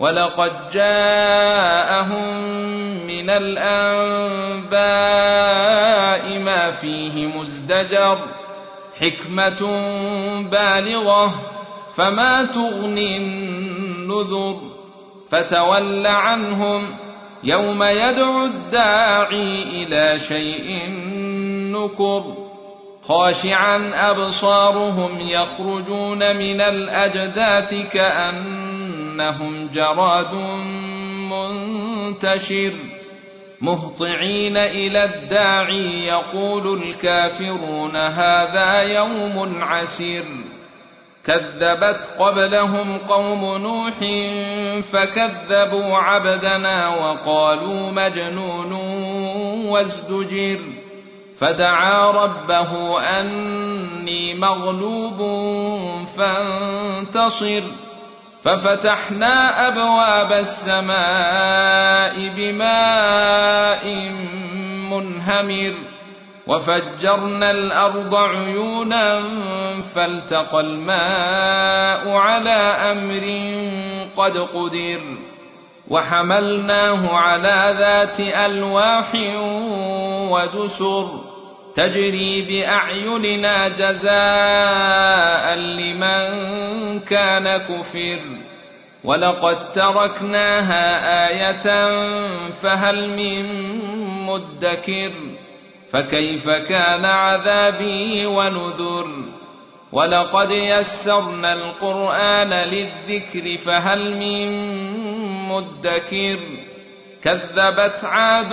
ولقد جاءهم من الأنباء ما فيه مزدجر حكمة بالغة فما تغني النذر فتول عنهم يوم يدعو الداعي إلى شيء نكر خاشعا أبصارهم يخرجون من الأجداث كأن كأنهم جراد منتشر مهطعين إلى الداعي يقول الكافرون هذا يوم عسير كذبت قبلهم قوم نوح فكذبوا عبدنا وقالوا مجنون وازدجر فدعا ربه أني مغلوب فانتصر ففتحنا أبواب السماء بماء منهمر وفجرنا الأرض عيونا فالتقى الماء على أمر قد قدر وحملناه على ذات ألواح ودسر تجري بأعيننا جزاء لمن كان كفر. ولقد تركناها آية فهل من مدكر. فكيف كان عذابي ونذر؟ ولقد يسرنا القرآن للذكر فهل من مدكر؟ كذبت عاد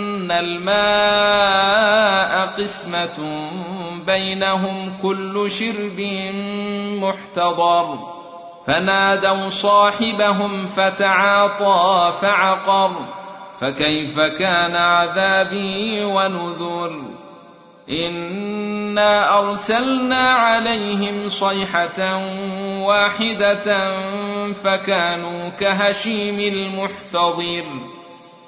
الماء قسمة بينهم كل شرب محتضر فنادوا صاحبهم فتعاطى فعقر فكيف كان عذابي ونذر انا ارسلنا عليهم صيحه واحدة فكانوا كهشيم المحتضر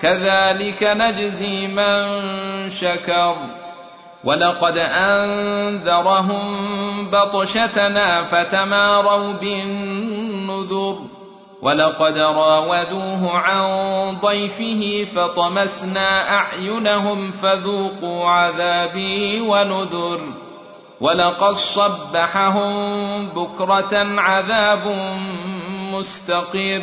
كذلك نجزي من شكر. ولقد أنذرهم بطشتنا فتماروا بالنذر. ولقد راودوه عن ضيفه فطمسنا أعينهم فذوقوا عذابي ونذر. ولقد صبحهم بكرة عذاب مستقر.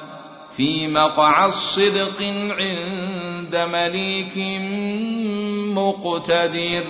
في مقعد صدق عند مليك مقتدر.